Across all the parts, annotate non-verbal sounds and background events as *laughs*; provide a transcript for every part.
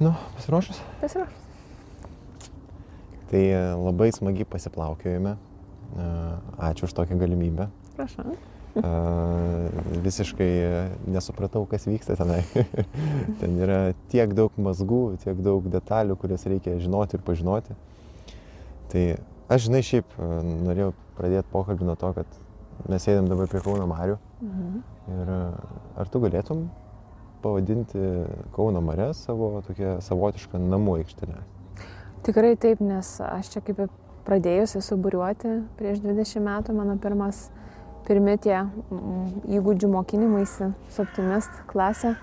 Nu, pasiruošus? Pasiruošus. Tai e, labai smagiai pasiplaukiojame. E, Ačiū už tokią galimybę. Prašau. E, Visiškai nesupratau, kas vyksta tenai. *laughs* Ten yra tiek daug mazgų, tiek daug detalių, kurias reikia žinoti ir pažinoti. Tai aš, žinai, šiaip norėjau pradėti pokalbį nuo to, kad mes sėdėm dabar prie Kauno Marių. Mhm. Ir ar tu galėtum pavadinti Kauno Marę savo tokią savotišką namų aikštelę? Tikrai taip, nes aš čia kaip ir pradėjusi suburiuoti prieš 20 metų, mano pirmas, pirmi tie mm, įgūdžių mokinimaisi su optimist klasė,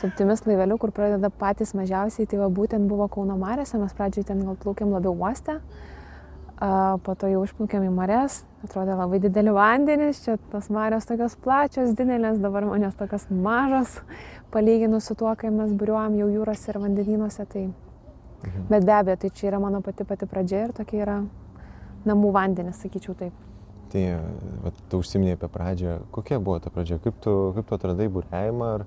su optimist laiveliu, kur pradeda patys mažiausiai, tai va būtent buvo Kauno Marėse, mes pradžioj ten gal plaukiam labiau uoste, po to jau išplaukėm į Marės, atrodė labai dideli vandenys, čia tos Marės tokios plačios, didelės, dabar manęs tokios mažos, palyginus su tuo, kai mes buriuojam jau jūrose ir vandenynuose, tai Mhm. Bet be abejo, tai čia yra mano pati pati pradžia ir tokia yra namų vandenis, sakyčiau taip. Tai vat, tu užsiminėjai apie pradžią. Kokia buvo ta pradžia? Kaip tu, kaip tu atradai būrėjimą? Ar...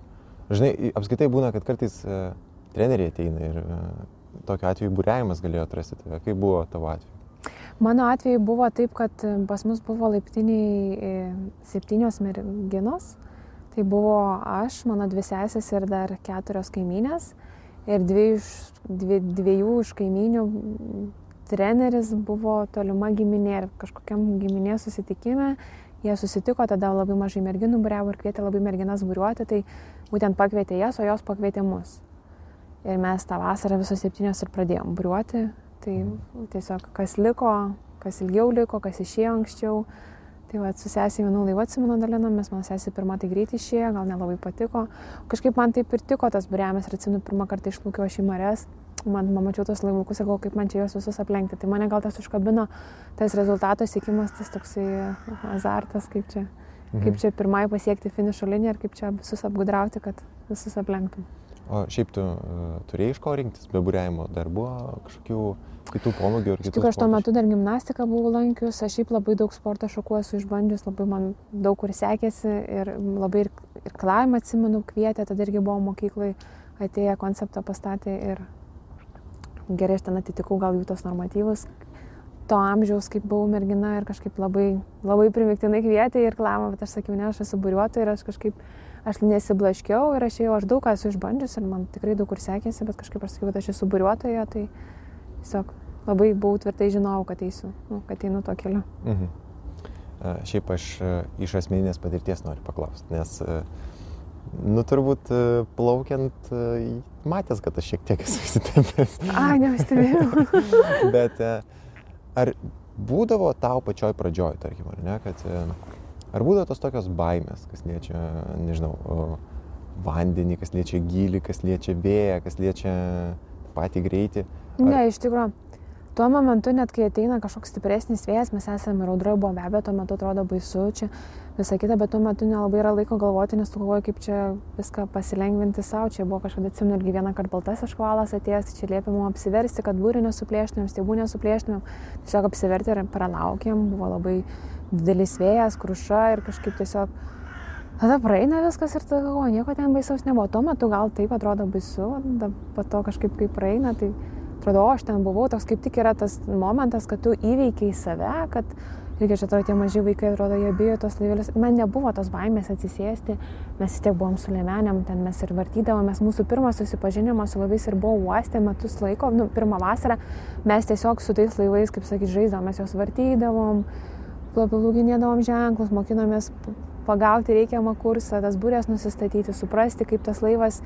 Žinai, i- apskritai būna, kad kartais e, treneriai ateina ir e, tokiu atveju būrėjimas galėjo atrasti tave. Kaip buvo tavo atveju? Mano atveju buvo taip, kad e, pas mus buvo laiptiniai e, septynios merginos. Tai buvo aš, mano dvi sesės ir dar keturios kaimynės. Ir dviejų iš, dvi, dviejų iš kaimynių treneris buvo tolima giminė ir kažkokiam giminės susitikime. Jie susitiko, tada labai mažai merginų būriavo ir kvietė labai merginas būriuoti, tai būtent pakvietė jas, o jos pakvietė mus. Ir mes tą vasarą visos septynios ir pradėjom būriuoti. Tai tiesiog kas liko, kas ilgiau liko, kas išėjo anksčiau. Tai va, su sesė vienu laivu atsimenu dalinomės, mano sesė pirmą tai greitai išėjo, gal nelabai patiko. Kažkaip man taip ir tiko tas būriavimas ir atsimenu pirmą kartą išplaukiau aš į Marės. Man pamačiau tos laivukus ir galvoju, kaip man čia juos visus aplenkti. Tai mane gal tas užkabino, tas rezultato siekimas, tas toksai azartas, kaip čia, kaip čia pirmai pasiekti finišo liniją ir kaip čia visus apgudrauti, kad visus aplenktum. O šiaip tu uh, turėjai iš ko rinktis be būrėjimo? Dar buvo kažkokių kitų pomėgių ir kitų tikrųjų, aš tuo metu dar gimnastiką buvau lankius, aš šiaip labai daug sporto šakų esu išbandžius, labai man daug kur sekėsi ir labai ir, ir klavimą atsimenu kvietė, tada irgi buvo mokyklai atėję konceptą pastatė ir gerai aš ten atitikau gal jų tos normatyvus. To amžiaus, kaip buvau mergina ir kažkaip labai, labai primiktinai kvietė ir klavimą, bet aš sakiau, ne, aš esu buriuotoja ir aš kažkaip, aš nesiblaškiau ir aš jau, aš daug ką esu išbandžius ir man tikrai daug kur sekėsi, bet kažkaip aš sakiau, kad aš esu buriuotoja, tai tiesiog labai buvau tvirtai žinojau, kad eisiu, nu, kad einu to keliu. Mhm. Šiaip aš iš asmeninės patirties noriu paklausti, nes, nu, turbūt plaukiant, matęs, kad aš šiek tiek esu įsitempęs. Ai, nepastebėjau. *laughs* Bet ar būdavo tau pačioj pradžioj, tarkim, ar ne, kad ar būdavo tos tokios baimės, kas liečia, nežinau, vandenį, kas liečia gilį, kas liečia vėją, kas liečia patį greitį? ne, iš tikrųjų. Tuo momentu, net kai ateina kažkoks stipresnis vėjas, mes esame ir audroje buvo be abejo, tuo metu atrodo baisu, čia visą kitą, bet tuo metu nelabai yra laiko galvoti, nes tu galvoji, kaip čia viską pasilengvinti savo. Čia buvo kažkada atsimenu irgi vieną kartą baltas škvalas atėjęs, tai čia liepė mums apsiversti, kad būrį nesuplėštumėm, stiebų nesuplėštumėm. Tiesiog apsiverti ir pralaukėm, buvo labai didelis vėjas, kruša ir kažkaip tiesiog Tada praeina viskas ir tada galvoju, nieko ten baisaus nebuvo. Tuo metu gal taip atrodo baisu, po to kažkaip kaip praeina, tai atrodo, o aš ten buvau, toks kaip tik yra tas momentas, kad tu įveikiai save, kad irgi čia atrodo tie maži vaikai, atrodo, jie bijo tos laivelius. Man nebuvo tos baimės atsisėsti, mes tiek buvom su lėmenėm, ten mes ir vartydavomės, mūsų pirmas susipažinimas su laivais ir buvo uostė metus laiko, nu, pirmą vasarą mes tiesiog su tais laivais, kaip sakyt, žaisdavom, mes juos vartydavom, plūginėdavom ženklus, mokinomės pagauti reikiamą kursą, tas būrės nusistatyti, suprasti, kaip tas laivas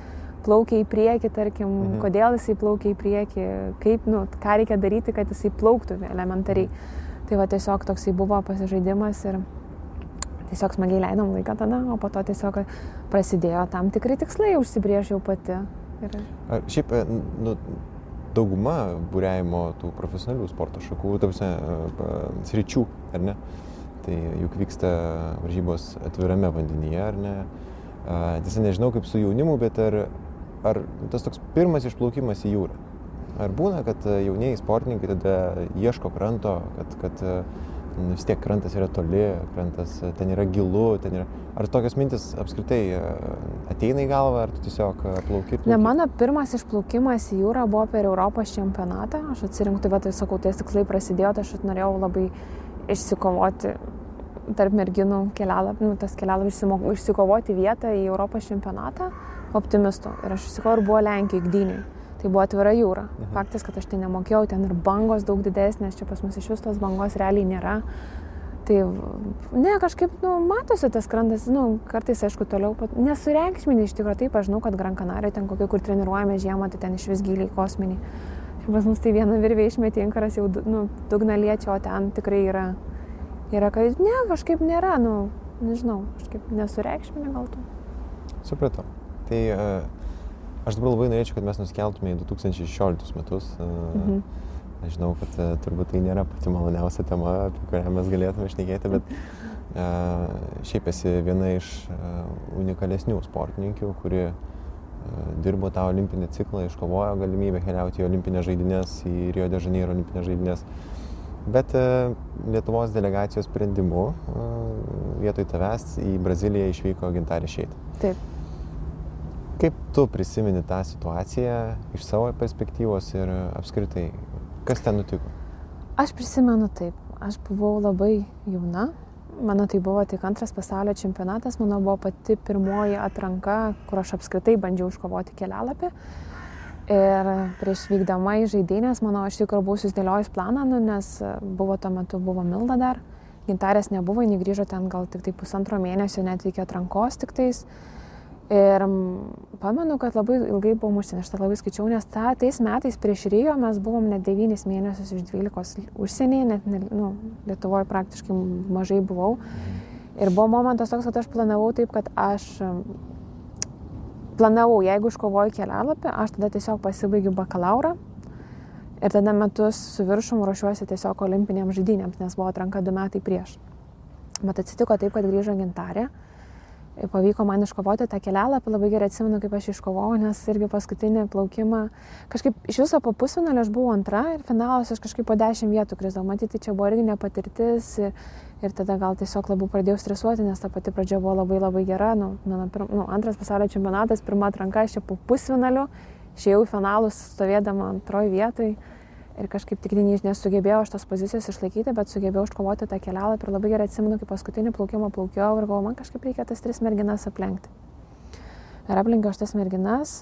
plaukia į priekį, tarkim, Mhm. mhm. kodėl jisai plaukia į priekį, kaip, nu, ką reikia daryti, kad jisai plauktų elementariai. Tai va tiesiog toksai buvo pasižaidimas ir tiesiog smagiai leidom laiką tada, o po to tiesiog prasidėjo tam tikri tikslai, užsibrėžiau pati. Ir Ar šiaip, e, nu, dauguma būrėjimo tų profesionalių sporto šakų, tarsi, sričių, ar ne? Tai juk vyksta varžybos atvirame vandenyje, ar ne? Tiesa, nežinau kaip su jaunimu, bet ar, ar tas toks pirmas išplaukimas į jūrą? Ar būna, kad e, jaunieji sportininkai tada ieško kranto, kad, kad e, vis tiek krantas yra toli, krantas ten yra gilu, ten yra... Ar tokios mintis apskritai e, ateina į galvą, ar tu tiesiog e, plauki? Ne, mano pirmas išplaukimas į jūrą buvo per Europos čempionatą. Aš atsirinkau, tai va, tai sakau, tie tikslai prasidėjo, tai aš norėjau labai išsikovoti tarp merginų kelialapį, nu, tas kelialapis išsikovoti vietą į Europos čempionatą optimistų. Ir aš išsikovau ir buvo Lenkijai, Gdyniai. Tai buvo atvira jūra. Mhm. Faktas, kad aš ten nemokėjau, ten ir bangos daug didesnės, čia pas mus iš vis tos bangos realiai nėra. Tai ne, kažkaip, nu, matosi tas krantas, nu, kartais, aišku, toliau, pat, nesureikšminį iš tikrųjų, taip, aš žinau, kad Gran Canaria, ten kokie, kur treniruojame žiemą, tai ten iš vis giliai kosminiai. Pas mus tai vieną virvę išmetė, inkaras jau, nu, dugna liečia, o ten tikrai yra, yra, kad, ne, kažkaip nėra, nu, nežinau, kažkaip nesureikšminį gal tu. Supratau. Tai uh Aš dabar labai norėčiau, kad mes nuskeltume į 2016 metus. Mhm. Aš žinau, kad turbūt tai nėra pati maloniausia tema, apie kurią mes galėtume išnekėti, bet šiaip esi viena iš unikalesnių sportininkių, kuri dirbo tą olimpinį ciklą, iškovojo galimybę keliauti į olimpinės žaidynės, į Rio de Janeiro olimpinės žaidynės. Bet Lietuvos delegacijos sprendimu vietoj tavęs į Braziliją išvyko Gintarė Šeit. Taip. Kaip tu prisimeni tą situaciją iš savo perspektyvos ir apskritai, kas ten nutiko? Aš prisimenu taip. Aš buvau labai jauna. Mano tai buvo tik antras pasaulio čempionatas, mano buvo pati pirmoji atranka, kur aš apskritai bandžiau iškovoti kelialapį. Ir prieš vykdama į žaidynės, manau, aš tikrai buvau susidėliojus planą, nu, nes buvo tuo metu, buvo Milda dar, gintarės nebuvo, jinai grįžo ten gal tik tai pusantro mėnesio, net iki atrankos tik tais. Ir pamenu, kad labai ilgai buvom užsienį, aš tą labai skaičiau, nes ta, tais metais prieš Rio mes buvom net 9 mėnesius iš 12 užsienyje, net ne, nu, Lietuvoje praktiškai mažai buvau. Ir buvo momentas toks, kad aš planavau taip, kad aš planavau, jeigu iškovoju kelialapį, aš tada tiesiog pasibaigiu bakalauro ir tada metus su viršum ruošiuosi tiesiog olimpinėms žaidynėms, nes buvo atranka du metai prieš. Bet atsitiko taip, kad grįžo gintarė pavyko man iškovoti tą kelialapį, labai gerai atsimenu, kaip aš iškovojau, nes irgi paskutinį plaukimą, kažkaip iš viso po pusfinalio aš buvau antra ir finalas aš kažkaip po dešimt vietų krizdavau, matyti, čia buvo irgi nepatirtis ir, ir tada gal tiesiog labiau pradėjau stresuoti, nes ta pati pradžia buvo labai labai gera, nu, mano pir, nu, antras pasaulio čempionatas, pirma atranka, aš čia po pusfinaliu, išėjau į finalus stovėdama antroji vietoj ir kažkaip tik nesugebėjau aš tos pozicijos išlaikyti, bet sugebėjau iškovoti tą kelialapį ir labai gerai atsimenu, kaip paskutinį plaukimą plaukiau ir galvoju, man kažkaip reikia tas tris merginas aplenkti. Ir aplenkiau aš tas merginas,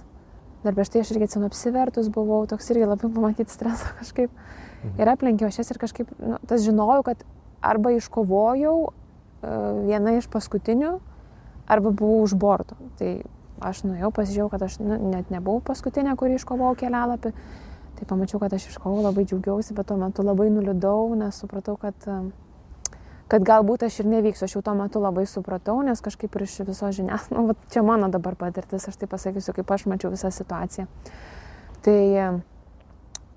dar prieš tai aš irgi atsimenu apsivertus buvau, toks irgi labai pamatyti stresą *laughs* kažkaip. Mhm. Ir aplenkiau aš jas ir kažkaip, nu, tas žinojau, kad arba iškovojau uh, vieną iš paskutinių, arba buvau už borto. Tai aš nuėjau, pasižiūrėjau, kad aš nu, net nebuvau paskutinė, kuri iškovojau kelialapį Tai pamačiau, kad aš iškovau, labai džiaugiausi, bet tuo metu labai nuliūdau, nes supratau, kad, kad galbūt aš ir nevyksiu. Aš jau tuo metu labai supratau, nes kažkaip ir iš viso žinias, nu, čia mano dabar patirtis, aš tai pasakysiu, kaip aš mačiau visą situaciją. Tai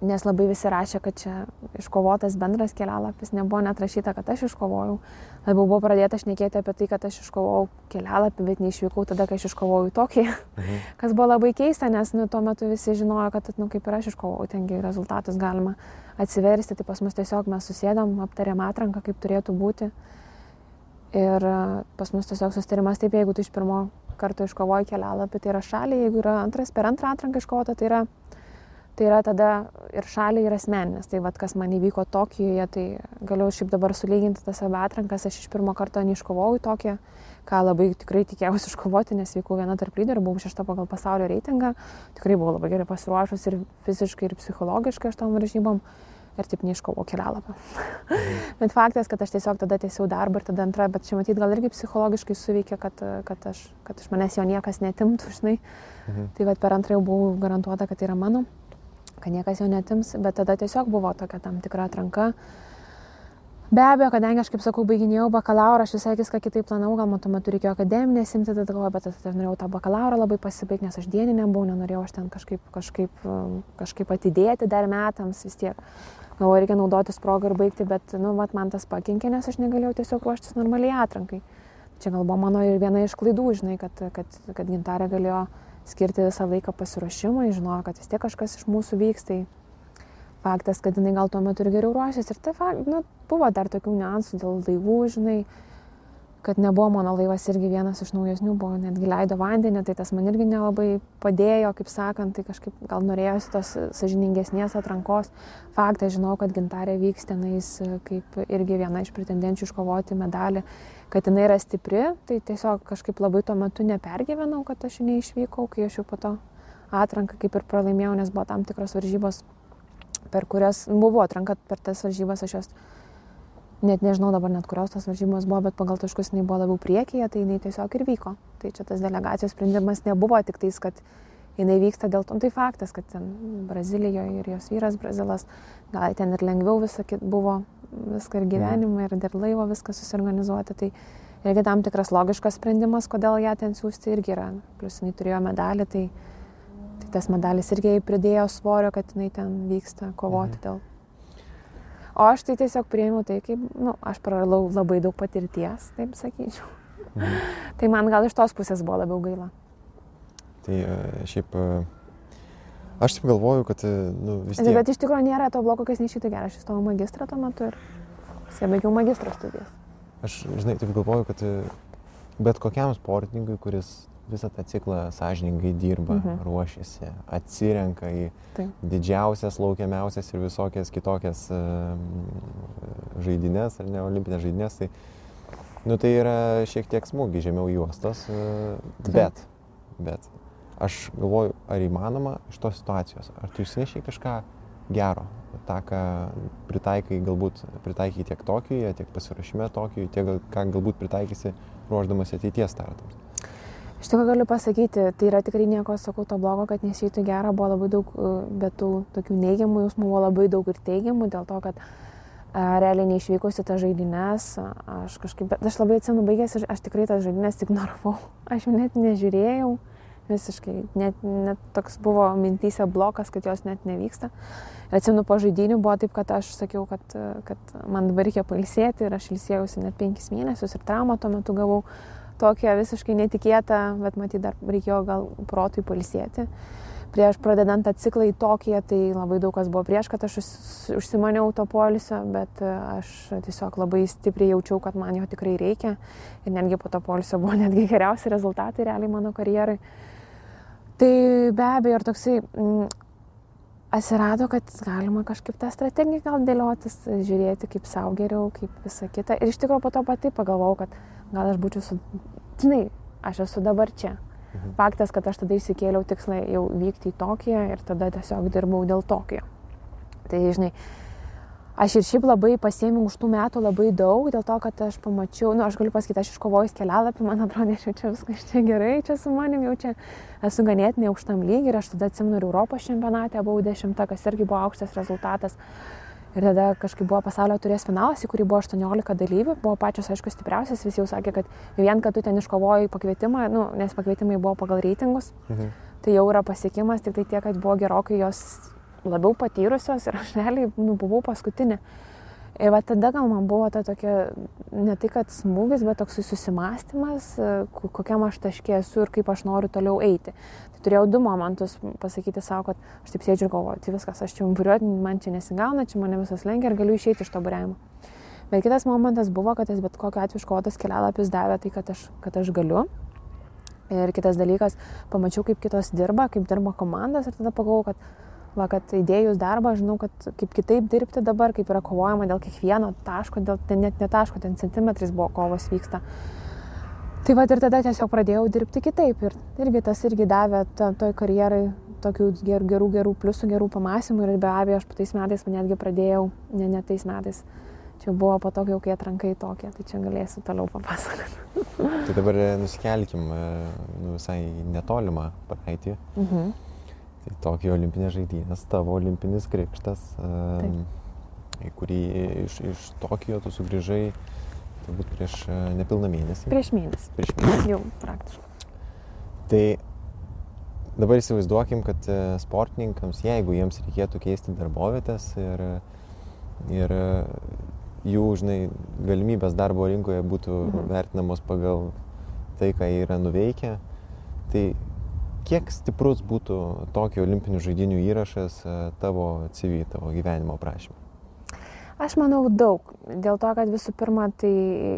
nes labai visi rašė, kad čia iškovotas bendras kelialapis, nebuvo net rašyta, kad aš iškovojau. Labiau buvo pradėta šnekėti apie tai, kad aš iškovojau kelialapį, bet neišvykau tada, kai aš iškovojau tokį. Mhm. *laughs* Kas buvo labai keista, nes nu, tuo metu visi žinojo, kad nu, kaip ir aš iškovojau, tengi rezultatus galima atsiversti. Tai pas mus tiesiog mes susėdam, aptarėm atranką, kaip turėtų būti. Ir pas mus tiesiog sustarimas taip, jeigu tu iš pirmo karto iškovoji kelialapį, tai yra šaliai, jeigu yra antras per antrą atranką iškovota, tai yra tai yra tada ir šaliai, ir asmeninės. Tai vad, kas man įvyko Tokijoje, tai galiu šiaip dabar sulyginti tas abi atrankas, aš iš pirmo karto neiškovojau Tokiją, ką labai tikrai tikėjausi iškovoti, nes vykau viena tarp lyderių, buvau šešta pagal pasaulio reitingą, tikrai buvau labai gerai pasiruošus ir fiziškai, ir psichologiškai aš tom varžybom. Ir taip neiškovau kelialapą. Mhm. *laughs* bet faktas, kad aš tiesiog tada tiesiau darbą ir tada antrą, bet čia matyt gal irgi psichologiškai suveikė, kad, kad, aš, kad iš manęs jo niekas netimtų, žinai. Mhm. Tai vad per antrą jau buvau garantuota, kad tai yra mano kad niekas jo netims, bet tada tiesiog buvo tokia tam tikra atranka. Be abejo, kadangi aš, kaip sakau, baiginėjau bakalauro, aš visai viską kitaip planavau, gal man tuo metu reikėjo akademinę simti, tada galvoju, bet aš norėjau tą bakalauro labai pasibaigti, nes aš dieninė buvau, nenorėjau aš ten kažkaip, kažkaip, kažkaip atidėti dar metams vis tiek. Galvoju, reikia naudotis progą ir baigti, bet, nu, mat, man tas pakenkė, nes aš negalėjau tiesiog ruoštis normaliai atrankai. Čia gal buvo mano ir viena iš klaidų, žinai, kad, kad, kad gintarė galėjo skirti visą laiką pasiruošimui, žinojo, kad vis tiek kažkas iš mūsų vyks. Tai faktas, kad jinai gal tuo metu ir geriau ruošėsi. Ir tai nu, buvo dar tokių niuansų dėl laivų, žinai, kad nebuvo mano laivas irgi vienas iš naujesnių, buvo netgi leido vandenį, tai tas man irgi nelabai padėjo, kaip sakant, tai kažkaip gal norėjosi tos sažiningesnės atrankos. Faktas, žinau, kad gintarė vyks tenais kaip irgi viena iš pretendenčių iškovoti medalį, kad jinai yra stipri, tai tiesiog kažkaip labai tuo metu nepergyvenau, kad aš neišvykau, kai aš jau po to atranką kaip ir pralaimėjau, nes buvo tam tikros varžybos per kurias buvo atranka per tas varžybas, aš jos net nežinau dabar net kurios tos varžybos buvo, bet pagal taškus jinai buvo labiau priekyje, tai jinai tiesiog ir vyko. Tai čia tas delegacijos sprendimas nebuvo tik tais, kad jinai vyksta dėl to, nu, tai faktas, kad ten Brazilijoje ir jos vyras Brazilas, gal ten ir lengviau visą buvo, viską ir gyvenimą, ir dėl laivo viską susiorganizuoti. Tai irgi tam tikras logiškas sprendimas, kodėl ją ten siūsti irgi yra. Plus jinai turėjo medalį, tai Tai tas medalis irgi pridėjo svorio, kad jinai ten vyksta kovoti mhm. dėl. O aš tai tiesiog priėmiau tai, kaip, na, nu, aš praradau labai daug patirties, taip sakyčiau. Mhm. tai man gal iš tos pusės buvo labiau gaila. Tai e, šiaip, e, aš taip galvoju, kad, e, nu, vis tiek. Bet iš tikrųjų nėra to bloko, kas neišytų gerai. Aš įstojau magistrą tuo metu ir baigiau magistro studijas. Aš, žinai, taip galvoju, kad bet kokiam sportininkui, kuris visą tą ciklą sąžiningai dirba, mhm. ruošiasi, atsirenka į Taip. didžiausias, laukiamiausias ir visokias kitokias uh, žaidynės, ar ne olimpinės žaidynės, tai, nu, tai yra šiek tiek smūgi žemiau juostos, uh, bet, bet aš galvoju, ar įmanoma iš tos situacijos, ar tu išsinešiai kažką gero, tą, ką pritaikai, galbūt pritaikai tiek Tokijuje, tiek pasirašyme Tokijuje, tiek ką galbūt pritaikysi ruoždamas ateities startams. Iš tikrųjų galiu pasakyti, tai yra tikrai nieko, sakau, to blogo, kad nesieitų gera, buvo labai daug, e, bet tų tokių neigiamų jausmų buvo labai daug ir teigiamų, dėl to, kad a, e, realiai neišvykusi tą žaidynės, aš kažkaip, bet aš labai atsimenu baigęs ir aš tikrai tas žaidynės ignoravau, *laughs* aš jau net nežiūrėjau, visiškai, net, net toks buvo mintysė blokas, kad jos net nevyksta. Ir atsimenu po žaidinių buvo taip, kad aš sakiau, kad, kad man dabar reikia pailsėti ir aš ilsėjausi net penkis mėnesius ir traumą tuo metu gavau tokia visiškai netikėta, bet matyt, dar reikėjo gal protui palisėti. Prieš pradedant tą ciklą į Tokiją, tai labai daug kas buvo prieš, kad aš užsimaniau to polisio, bet e, aš tiesiog labai stipriai jaučiau, kad man jo tikrai reikia. Ir netgi po to polisio buvo *laughs* netgi geriausi rezultatai realiai mano karjerai. Tai be abejo, ir toksai mm, atsirado, kad galima kažkaip tą strategiją gal dėliotis, žiūrėti kaip savo geriau, kaip visą kitą. Ir iš tikrųjų po to pati pagalvojau, kad gal aš būčiau su, žinai, aš esu dabar čia. Mhm. Faktas, kad aš tada įsikėliau tikslai jau vykti į Tokiją ir tada tiesiog dirbau dėl Tokijo. Tai, žinai, aš ir šiaip labai pasėmiau už tų metų labai daug, dėl to, kad aš pamačiau, na, nu, aš galiu pasakyti, aš iškovojus kelialapį, man atrodo, aš jau *laughs* čia viskas čia gerai, čia su manim jau čia esu ganėtinai aukštam lygiai ir aš tada atsimenu ir Europos čempionate buvau dešimta, kas irgi buvo aukštas rezultatas. Ir tada kažkaip buvo pasaulio turės finalas, į kurį buvo 18 dalyvių, buvo pačios, aišku, stipriausias, visi jau sakė, kad vien, kad tu ten iškovojai pakvietimą, nu, nes pakvietimai buvo pagal reitingus, mhm. tai jau yra pasiekimas, tik tai tiek, kad buvo gerokai jos labiau patyrusios ir aš realiai nu, buvau paskutinė. Ir va tada gal man buvo ta tokia, ne tai kad smūgis, bet toks susimastymas, kokiam aš taškė esu ir kaip aš noriu toliau eiti. Turėjau du momentus pasakyti savo, kad aš taip sėdžiu ir galvoju, tai viskas, aš čia umburiuoti, man čia nesigauna, čia mane visas lenkia ir galiu išeiti iš to būrėjimo. Bet kitas momentas buvo, kad jis bet kokiu atveju iškovotas kelialapis davė tai, kad aš, kad aš galiu. Ir kitas dalykas, pamačiau, kaip kitos dirba, kaip dirba komandas ir tada pagalvojau, kad va, kad įdėjus darbą, žinau, kad kaip kitaip dirbti dabar, kaip yra kovojama dėl kiekvieno taško, dėl ten net ne taško, ten centimetrais buvo kovos vyksta. Tai va ir tada tiesiog pradėjau dirbti kitaip ir irgi tas irgi davė toj karjerai tokių gerų, gerų, gerų pliusų, gerų pamąstymų ir be abejo aš po tais metais netgi pradėjau, ne, ne tais metais, čia buvo po to, kai atrankai tokie, tai čia galėsiu toliau papasakoti. *laughs* tai dabar e, nusikelkim e, nu, visai netolimą praeitį. Mhm. Tai Tokijo olimpinės žaidynės, tavo olimpinis krikštas, um, į kurį iš, iš Tokijo tu sugrįžai turbūt prieš e, nepilną mėnesį. Prieš mėnesį. Prieš mėnesį. Jau praktiškai. Tai dabar įsivaizduokim, kad e, sportininkams, jeigu jiems reikėtų keisti darbovietės ir, ir e, jų, žinai, galimybės darbo rinkoje būtų mhm. vertinamos pagal tai, ką jie yra nuveikę, tai kiek stiprus būtų tokio olimpinių žaidinių įrašas tavo CV, tavo gyvenimo aprašymą? Aš manau daug. Dėl to, kad visų pirma, tai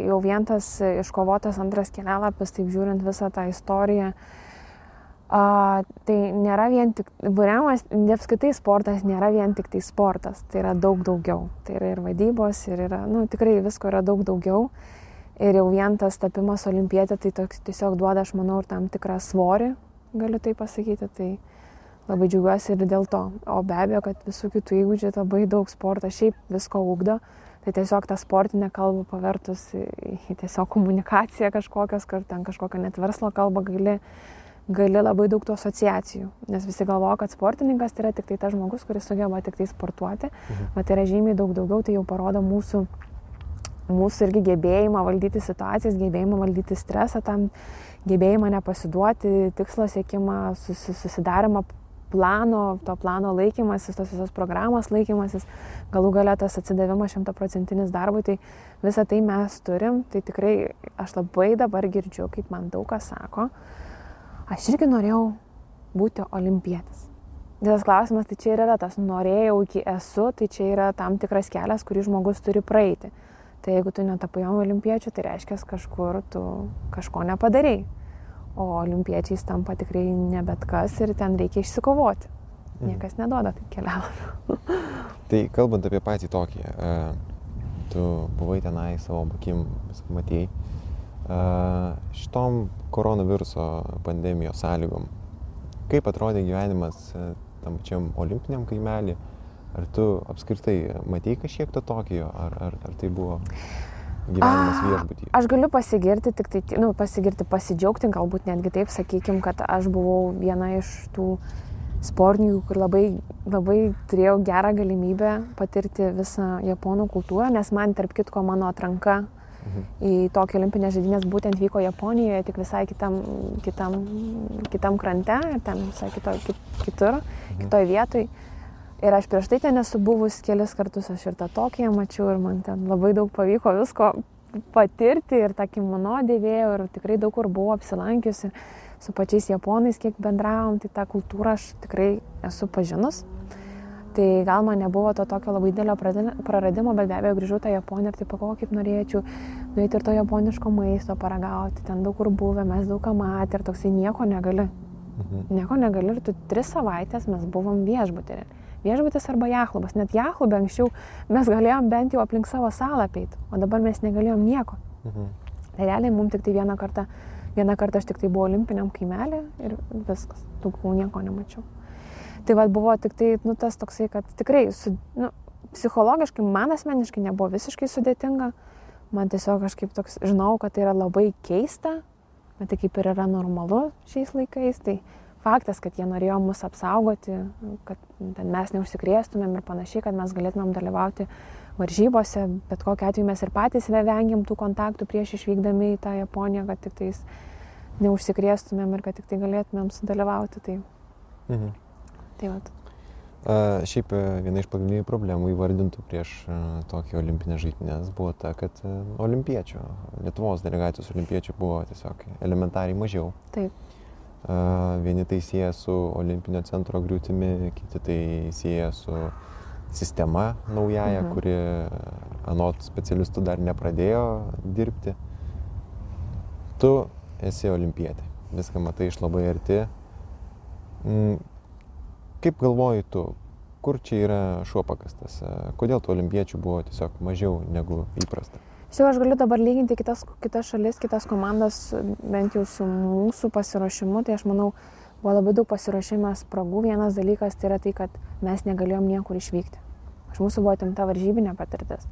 jau vien tas iškovotas antras kelialapis, taip žiūrint visą tą istoriją, a, tai nėra vien tik, būriamas, apskaitai sportas nėra vien tik tai sportas, tai yra daug daugiau. Tai yra ir vadybos, ir yra, nu, tikrai visko yra daug daugiau. Ir jau vien tas tapimas olimpietė, tai toks tiesiog duoda, aš manau, ir tam tikrą svorį, galiu tai pasakyti. Tai, labai džiaugiuosi ir dėl to. O be abejo, kad visų kitų įgūdžių labai daug sportas šiaip visko ūkdo. Tai tiesiog tą sportinę kalbą pavertus į tiesiog komunikaciją kažkokios, kur ten kažkokią net verslo kalbą gali, gali labai daug tų asociacijų. Nes visi galvoja, kad sportininkas tai yra tik tai tas žmogus, kuris sugeba tik tai sportuoti. Mhm. Bet tai yra žymiai daug daugiau, tai jau parodo mūsų, mūsų irgi gebėjimą valdyti situacijas, gebėjimą valdyti stresą, tam gebėjimą nepasiduoti, tikslo siekimą, susidarimą plano, to plano laikymasis, tos visos programos laikymasis, galų galia tas atsidavimas šimtaprocentinis darbui, tai visą tai mes turim, tai tikrai aš labai dabar girdžiu, kaip man daug kas sako, aš irgi norėjau būti olimpietis. Dėl klausimas, tai čia ir yra tas norėjau iki esu, tai čia yra tam tikras kelias, kurį žmogus turi praeiti. Tai jeigu tu netapai olimpiečių, tai reiškia kažkur tu kažko nepadarėjai o olimpiečiais tampa tikrai ne bet kas ir ten reikia išsikovoti. Mhm. Niekas neduoda taip kelialapių. *laughs* tai kalbant apie patį tokį, tu buvai tenai savo akim, matėjai, šitom koronaviruso pandemijos sąlygom, kaip atrodė gyvenimas tam pačiam olimpiniam kaimelį, ar tu apskritai matėjai kažkiek to Tokijo, ar, ar, ar tai buvo gyvenimas viešbutyje? Aš galiu pasigirti, tik tai, nu, pasigirti, pasidžiaugti, galbūt netgi taip, sakykime, kad aš buvau viena iš tų sportininkų, kur labai, labai turėjau gerą galimybę patirti visą japonų kultūrą, nes man, tarp kitko, mano atranka mhm. į tokį olimpinę žaidynės būtent vyko Japonijoje, tik visai kitam, kitam, kitam krante ir ten visai kito, kit, kitur, mhm. kitoj vietoj. Ir aš prieš tai ten esu buvus kelis kartus, aš ir tą Tokiją mačiau ir man ten labai daug pavyko visko patirti ir tą kimono dėvėjau ir tikrai daug kur buvau apsilankiusi su pačiais japonais, kiek bendravom, tai tą kultūrą aš tikrai esu pažinus. Tai gal man nebuvo to tokio labai didelio praradimo, bet be abejo grįžau tą Japoniją ir taip pagalvojau, kaip norėčiau nueiti ir to japoniško maisto paragauti, ten daug kur buvę, mes daug ką matė ir toksai nieko negali. Mhm. Nieko negali ir tu tris savaitės mes buvom viešbutė viešbutis arba jahlubas. Net jahlubė anksčiau mes galėjom bent jau aplink savo salą apeiti, o dabar mes negalėjom nieko. Mhm. Tai realiai mums tik tai vieną kartą, vieną kartą aš tik tai buvau olimpiniam kaimelį ir viskas, daugiau nieko nemačiau. Tai vad buvo tik tai, nu, tas toksai, kad tikrai, su, nu, psichologiškai man asmeniškai nebuvo visiškai sudėtinga, man tiesiog kažkaip toks, žinau, kad tai yra labai keista, bet tai kaip ir yra normalu šiais laikais, tai faktas, kad jie norėjo mus apsaugoti, kad mes neužsikrėstumėm ir panašiai, kad mes galėtumėm dalyvauti varžybose, bet kokiu atveju mes ir patys vengiam tų kontaktų prieš išvykdami į tą Japoniją, kad tik tais neužsikrėstumėm ir kad tik tai galėtumėm sudalyvauti. Tai, mhm. tai vat. A, šiaip e, viena iš pagrindinių problemų įvardintų prieš e, tokį olimpinę žaidynės buvo ta, kad e, olimpiečių, Lietuvos delegacijos olimpiečių buvo tiesiog elementariai mažiau. Taip. Vieni tai sieja su olimpinio centro griūtimi, kiti tai sieja su sistema naujaja, mhm. kuri anot specialistų dar nepradėjo dirbti. Tu esi olimpietė, viską matai iš labai arti. Mm, kaip galvoji tu, kur čia yra šuo pakastas? Kodėl tų olimpiečių buvo tiesiog mažiau negu įprasta? Šiaip aš galiu dabar lyginti kitas, kitas šalis, kitas komandas, bent jau su mūsų pasiruošimu, tai aš manau, buvo labai daug pasiruošimo spragų. Vienas dalykas tai yra tai, kad mes negalėjom niekur išvykti. Iš mūsų buvo atimta varžybinė patirtis.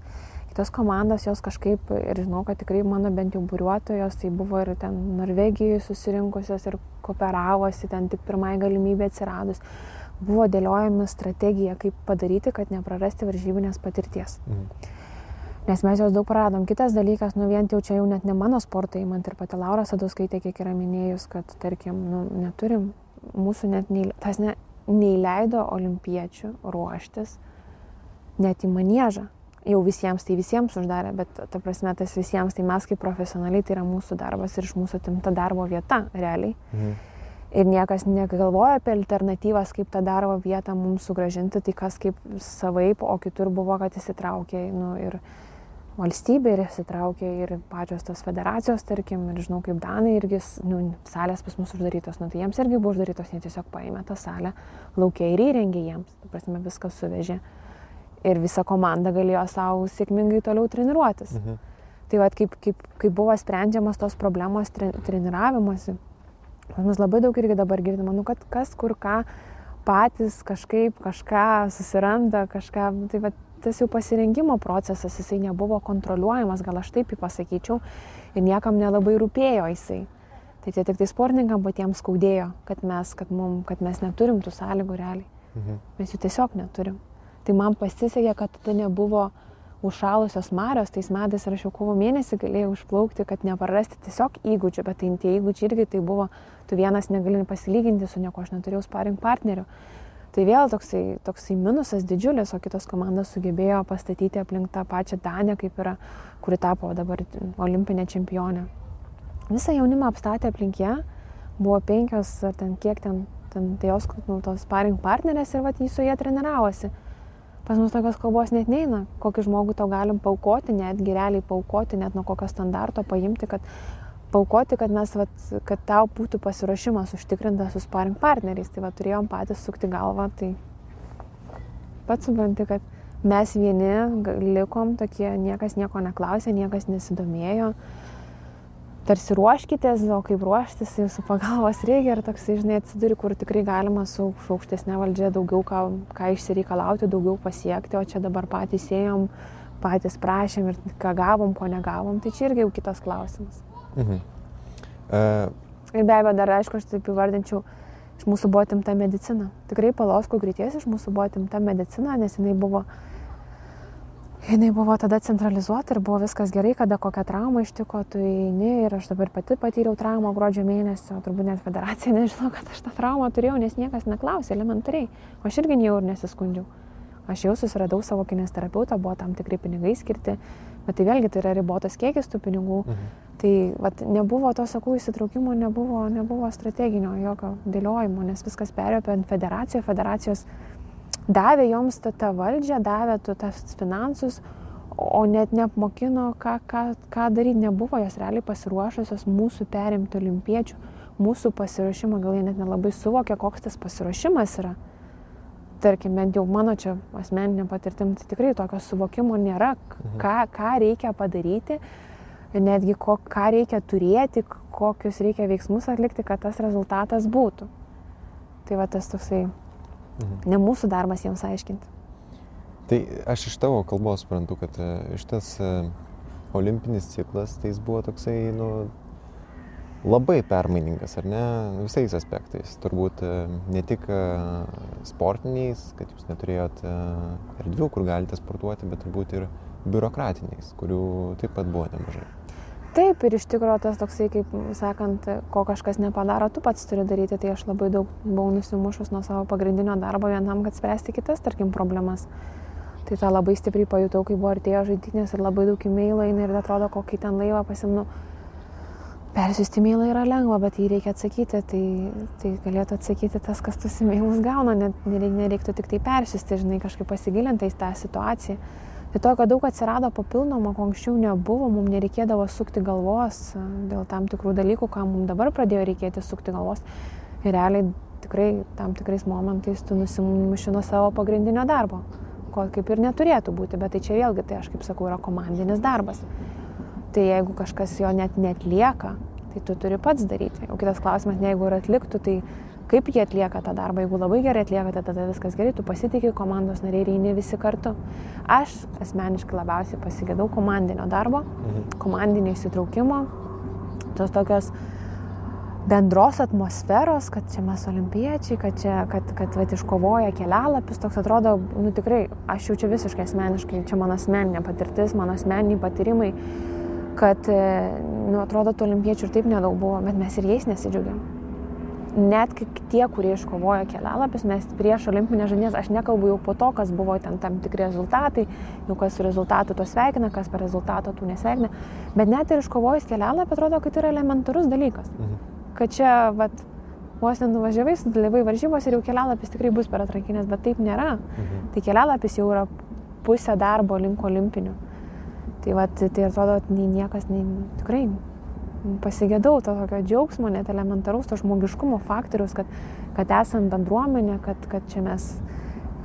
Kitos komandos jos kažkaip, ir žinau, kad tikrai mano bent jau buriuotojos, tai buvo ir ten Norvegijoje susirinkusios ir kooperavosi, ten tik pirmai galimybė atsiradus. Buvo dėliojama strategija, kaip padaryti, kad neprarasti varžybinės patirties. Mhm. Nes mes jos daug praradom. Kitas dalykas, nu vien jau čia jau net ne mano sportai, man ir pati Laura Sadauskaitė kiek yra minėjus, kad tarkim, nu, neturim, mūsų net nei, tas ne, neįleido olimpiečių ruoštis net į manėžą. Jau visiems tai visiems uždarė, bet ta prasme tas visiems tai mes kaip profesionaliai tai yra mūsų darbas ir iš mūsų timta darbo vieta realiai. Mhm. ir niekas negalvoja apie alternatyvas, kaip tą darbo vietą mums sugražinti, tai kas kaip savaip, o kitur buvo, kad įsitraukė nu, ir valstybė ir įsitraukė ir pačios tos federacijos, tarkim, ir žinau, kaip Danai irgi, nu, salės pas mus uždarytos, nu, tai jiems irgi buvo uždarytos, jie tiesiog paėmė tą salę, laukia ir įrengė jiems, ta prasme, viskas suvežė. Ir visa komanda galėjo savo sėkmingai toliau treniruotis. Mhm. Tai vad, kaip, kaip, kaip buvo sprendžiamas tos problemos tre, treniravimuose, mus labai daug irgi dabar girdima, nu, kad kas kur ką patys kažkaip kažką susiranda, kažką, tai va, tas jau pasirinkimo procesas, jisai nebuvo kontroliuojamas, gal aš taip jį pasakyčiau, ir niekam nelabai rūpėjo jisai. Tai tie tik tai sportininkam patiems skaudėjo, kad mes, kad, mum, kad mes neturim tų sąlygų realiai. Mhm. Mes jų tiesiog neturim. Tai man pasisekė, kad tai nebuvo užšalusios marios, tais metais ir aš jau kovo mėnesį galėjau užplaukti, kad neprarasti tiesiog įgūdžių, bet tai tie įgūdžiai irgi tai buvo, tu vienas negali pasilyginti su nieko, aš neturėjau sparring partnerių. Tai vėl toksai, toksai minusas didžiulis, o kitos komandos sugebėjo pastatyti aplink tą pačią Danę, kaip yra, kuri tapo dabar olimpinė čempionė. Visą jaunimą apstatė aplink ją, buvo penkios ar ten kiek ten, ten tai jos nu, tos sparring partnerės ir vat jį su jie treniravosi. Pas mus tokios kalbos net neina, kokį žmogų tau galim paukoti, net realiai paukoti, net nuo kokio standarto paimti, kad paukoti, kad, mes, vat, kad tau būtų pasiruošimas užtikrintas su sparring partneriais. Tai va turėjom patys sukti galvą, tai pats supranti, kad mes vieni likom tokie, niekas nieko neklausė, niekas nesidomėjo tarsi ruoškitės, o kaip ruoštis, jūsų pagalbos reikia ir toks, žinai, atsiduri, kur tikrai galima su aukštesnė valdžia daugiau ką, ką išsireikalauti, daugiau pasiekti, o čia dabar patys ėjom, patys prašėm ir ką gavom, ko negavom, tai čia irgi jau kitas klausimas. Mhm. Uh... Ir be abejo, dar aišku, aš taip įvardinčiau, iš mūsų buvo timta medicina. Tikrai Palovsko greities iš mūsų buvo timta medicina, nes jinai buvo jinai buvo tada centralizuota ir buvo viskas gerai, kada kokią traumą ištiko, tu eini ir aš dabar pati patyriau traumą gruodžio mėnesio, turbūt net federacija *laughs* nežino, kad aš tą traumą turėjau, nes niekas neklausė elementariai, o aš irgi jau ir nesiskundžiau. Aš jau susiradau savo kinesterapeutą, buvo tam tikrai pinigai skirti, bet tai vėlgi tai yra ribotas kiekis tų pinigų. Mhm. Tai vat, nebuvo to, sakau, įsitraukimo, nebuvo, nebuvo strateginio jokio dėliojimo, nes viskas perėjo apie federaciją, federacijos davė joms tą, tą valdžią, davė tas finansus, o net neapmokino, ką, ką, ką daryti, nebuvo jos realiai pasiruošusios mūsų perimti olimpiečių, mūsų pasiruošimą, gal jie net nelabai suvokė, koks tas pasiruošimas yra. Tarkim, bent jau mano čia asmeninė patirtim, tai tikrai tokio suvokimo nėra, mhm. ką, ką reikia padaryti, netgi ko, ką reikia turėti, kokius reikia veiksmus atlikti, kad tas rezultatas būtų. Tai va tas toksai Mhm. Ne mūsų darbas jiems aiškinti. Tai aš iš tavo kalbos suprantu, kad e, šitas e, olimpinis ciklas, tai jis buvo toksai, nu, labai permainingas, ar ne, visais aspektais. Turbūt e, ne tik sportiniais, kad jūs neturėjot erdvių, kur galite sportuoti, bet turbūt ir biurokratiniais, kurių taip pat buvo nemažai. Taip, ir iš tikrųjų tas toksai, kaip sakant, ko kažkas nepadaro, tu pats turi daryti, tai aš labai daug buvau nusimušus nuo savo pagrindinio darbo vienam, kad spręsti kitas, tarkim, problemas. Tai tą labai stipriai pajutau, kai buvo artėjo žaidynės ir labai daug e-mailų eina ir atrodo, kokį ten laivą pasimnu. Persiųsti e-mailą yra lengva, bet jį reikia atsakyti, tai, tai galėtų atsakyti tas, kas tuos e-mailus gauna, net nereiktų tik tai persiųsti, žinai, kažkaip pasigilinti į tą situaciją. Tai to, kad daug atsirado papildomo, ko anksčiau nebuvo, mums nereikėdavo sukti galvos dėl tam tikrų dalykų, ką mums dabar pradėjo reikėti sukti galvos. Ir realiai tikrai tam tikrais momentais tu nusimuši nuo savo pagrindinio darbo, ko kaip ir neturėtų būti, bet tai čia vėlgi, tai aš kaip sakau, yra komandinis darbas. Tai jeigu kažkas jo net netlieka, tai tu turi pats daryti. O kitas klausimas, jeigu ir atliktų, tai kaip jie atlieka tą darbą. Jeigu labai gerai atliekate, tada viskas gerai, tu pasitikė komandos nariai ir eini visi kartu. Aš asmeniškai labiausiai pasigėdau komandinio darbo, mhm. komandinio įsitraukimo, tos tokios bendros atmosferos, kad čia mes olimpiečiai, kad čia, kad, kad vat, iškovoja kelialapius, toks atrodo, nu tikrai, aš jau čia visiškai asmeniškai, čia mano asmeninė patirtis, mano asmeniniai patyrimai, kad, e, nu, atrodo, tų olimpiečių ir taip nedaug buvo, bet mes ir jais nesidžiaugiam net tie, kurie iškovojo kelialapius, mes prieš olimpinės žaidynės, aš nekalbu jau po to, kas buvo ten tam tikri rezultatai, jau kas su rezultatu to sveikina, kas per rezultatą tų nesveikina, bet net ir iškovojus kelialapį atrodo, kad tai yra elementarus dalykas. Mhm. Kad čia, vat, vos nenuvažiavai, sudalyvai varžybos ir jau kelialapis tikrai bus per atrankinės, bet taip nėra. Mhm. Tai kelialapis jau yra pusė darbo link olimpinių. Tai, va, tai atrodo, nei niekas, nei tikrai pasigėdau to tokio džiaugsmo, net elementaraus, to žmogiškumo faktorius, kad, kad esam bendruomenė, kad, kad čia mes,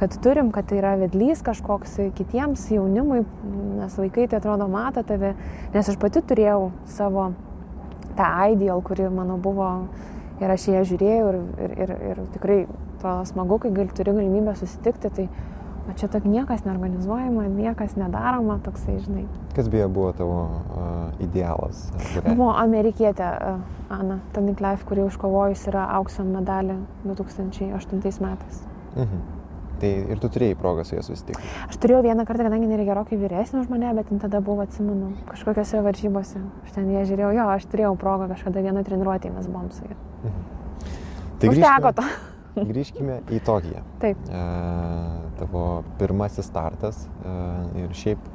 kad turim, kad tai yra vedlys kažkoks kitiems jaunimui, nes vaikai tai atrodo mato tave, nes aš pati turėjau savo tą ideal, kuri mano buvo ir aš ją žiūrėjau ir, ir, ir, ir tikrai to smagu, kai gal, turi galimybę susitikti, tai O čia tak niekas neorganizuojama, niekas nedaroma, toksai, žinai. Kas beje buvo tavo uh, idealas? Būrelį? Buvo amerikietė uh, Ana Tanikleif, kuri užkovojus yra aukso medalį 2008 metais. Mhm. Tai ir tu turėjai progą su ja susitikti. Aš turėjau vieną kartą, kadangi nėra gerokai vyresnė už mane, bet ten tada buvo, atsimenu, kažkokiose varžybose. Aš ten ją žiūrėjau, jo, aš turėjau progą kažkada vieną treniruotę, mes buvom su ja. Mhm. Tai Užteko grįžkime, to. Grįžkime į Tokiją. Taip. E, tavo pirmasis startas e, ir šiaip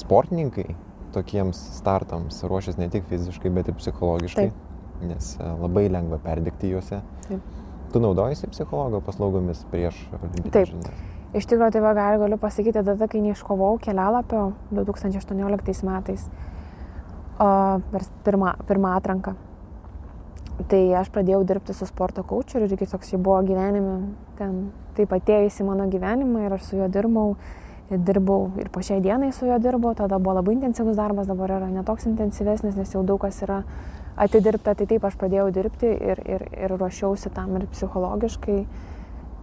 sportininkai tokiems startams ruošiasi ne tik fiziškai, bet ir psichologiškai, Taip. nes e, labai lengva perdegti juose. Taip. Tu naudojasi psichologo paslaugomis prieš olimpinės Taip. žinias? Iš tikrųjų, tai va, gal, galiu pasakyti, tada, kai neiškovau kelialapio 2018 metais o, per pirmą, pirmą atranką. Tai aš pradėjau dirbti su sporto kočiu ir irgi toks jau buvo gyvenime, ten taip atėjus į mano gyvenimą ir aš su juo dirbau, ir dirbau ir po šiai dienai su juo dirbau, tada buvo labai intensyvus darbas, dabar yra netoks intensyvesnis, nes jau daug kas yra atidirbta, tai taip aš pradėjau dirbti ir, ir, ir ruošiausi tam ir psichologiškai.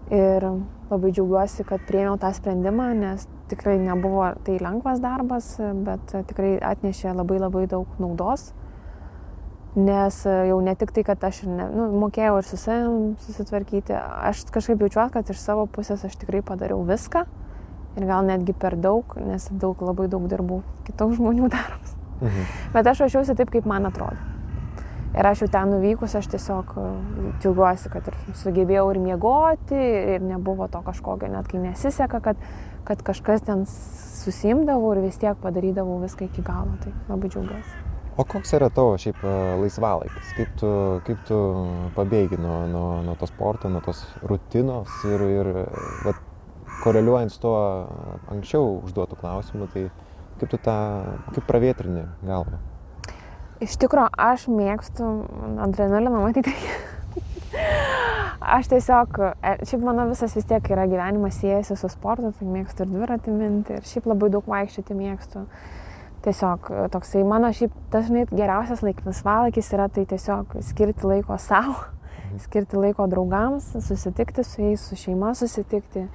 Ir labai džiaugiuosi, kad priėmiau tą sprendimą, nes tikrai nebuvo tai lengvas darbas, bet tikrai atnešė labai labai daug naudos. Nes jau ne tik tai, kad aš ne, nu, mokėjau ir su savim susitvarkyti, aš kažkaip jaučiuosi, kad iš savo pusės aš tikrai padariau viską ir gal netgi per daug, nes daug labai daug dirbau kitų žmonių *laughs* darbus. Mhm. Bet aš ruošiausi taip, kaip man atrodo. Ir aš jau ten nuvykus, aš tiesiog e, džiaugiuosi, kad ir sugebėjau ir miegoti, ir nebuvo to kažkokio, net kai nesiseka, kad, kad kažkas ten susimdavau ir vis tiek padarydavau viską iki galo. Tai labai džiaugiuosi. O koks yra tavo šiaip e, laisvalaikis? Kaip tu, kaip tu pabėgi nuo, nuo, nuo to sporto, nuo tos rutinos ir, ir vat, koreliuojant su tuo anksčiau užduotų klausimų, tai kaip tu tą, kaip pravietrini galvą? Iš tikrųjų, aš mėgstu adrenaliną matyti. aš tiesiog, e, šiaip mano visas vis tiek yra gyvenimas siejasi su sportu, tai mėgstu ir dviratį minti, ir šiaip labai daug vaikščioti mėgstu. Tiesiog e, toksai mano šiaip dažnai geriausias laikas valakis yra tai tiesiog skirti laiko savo, skirti laiko draugams, susitikti su jais, su šeima susitikti,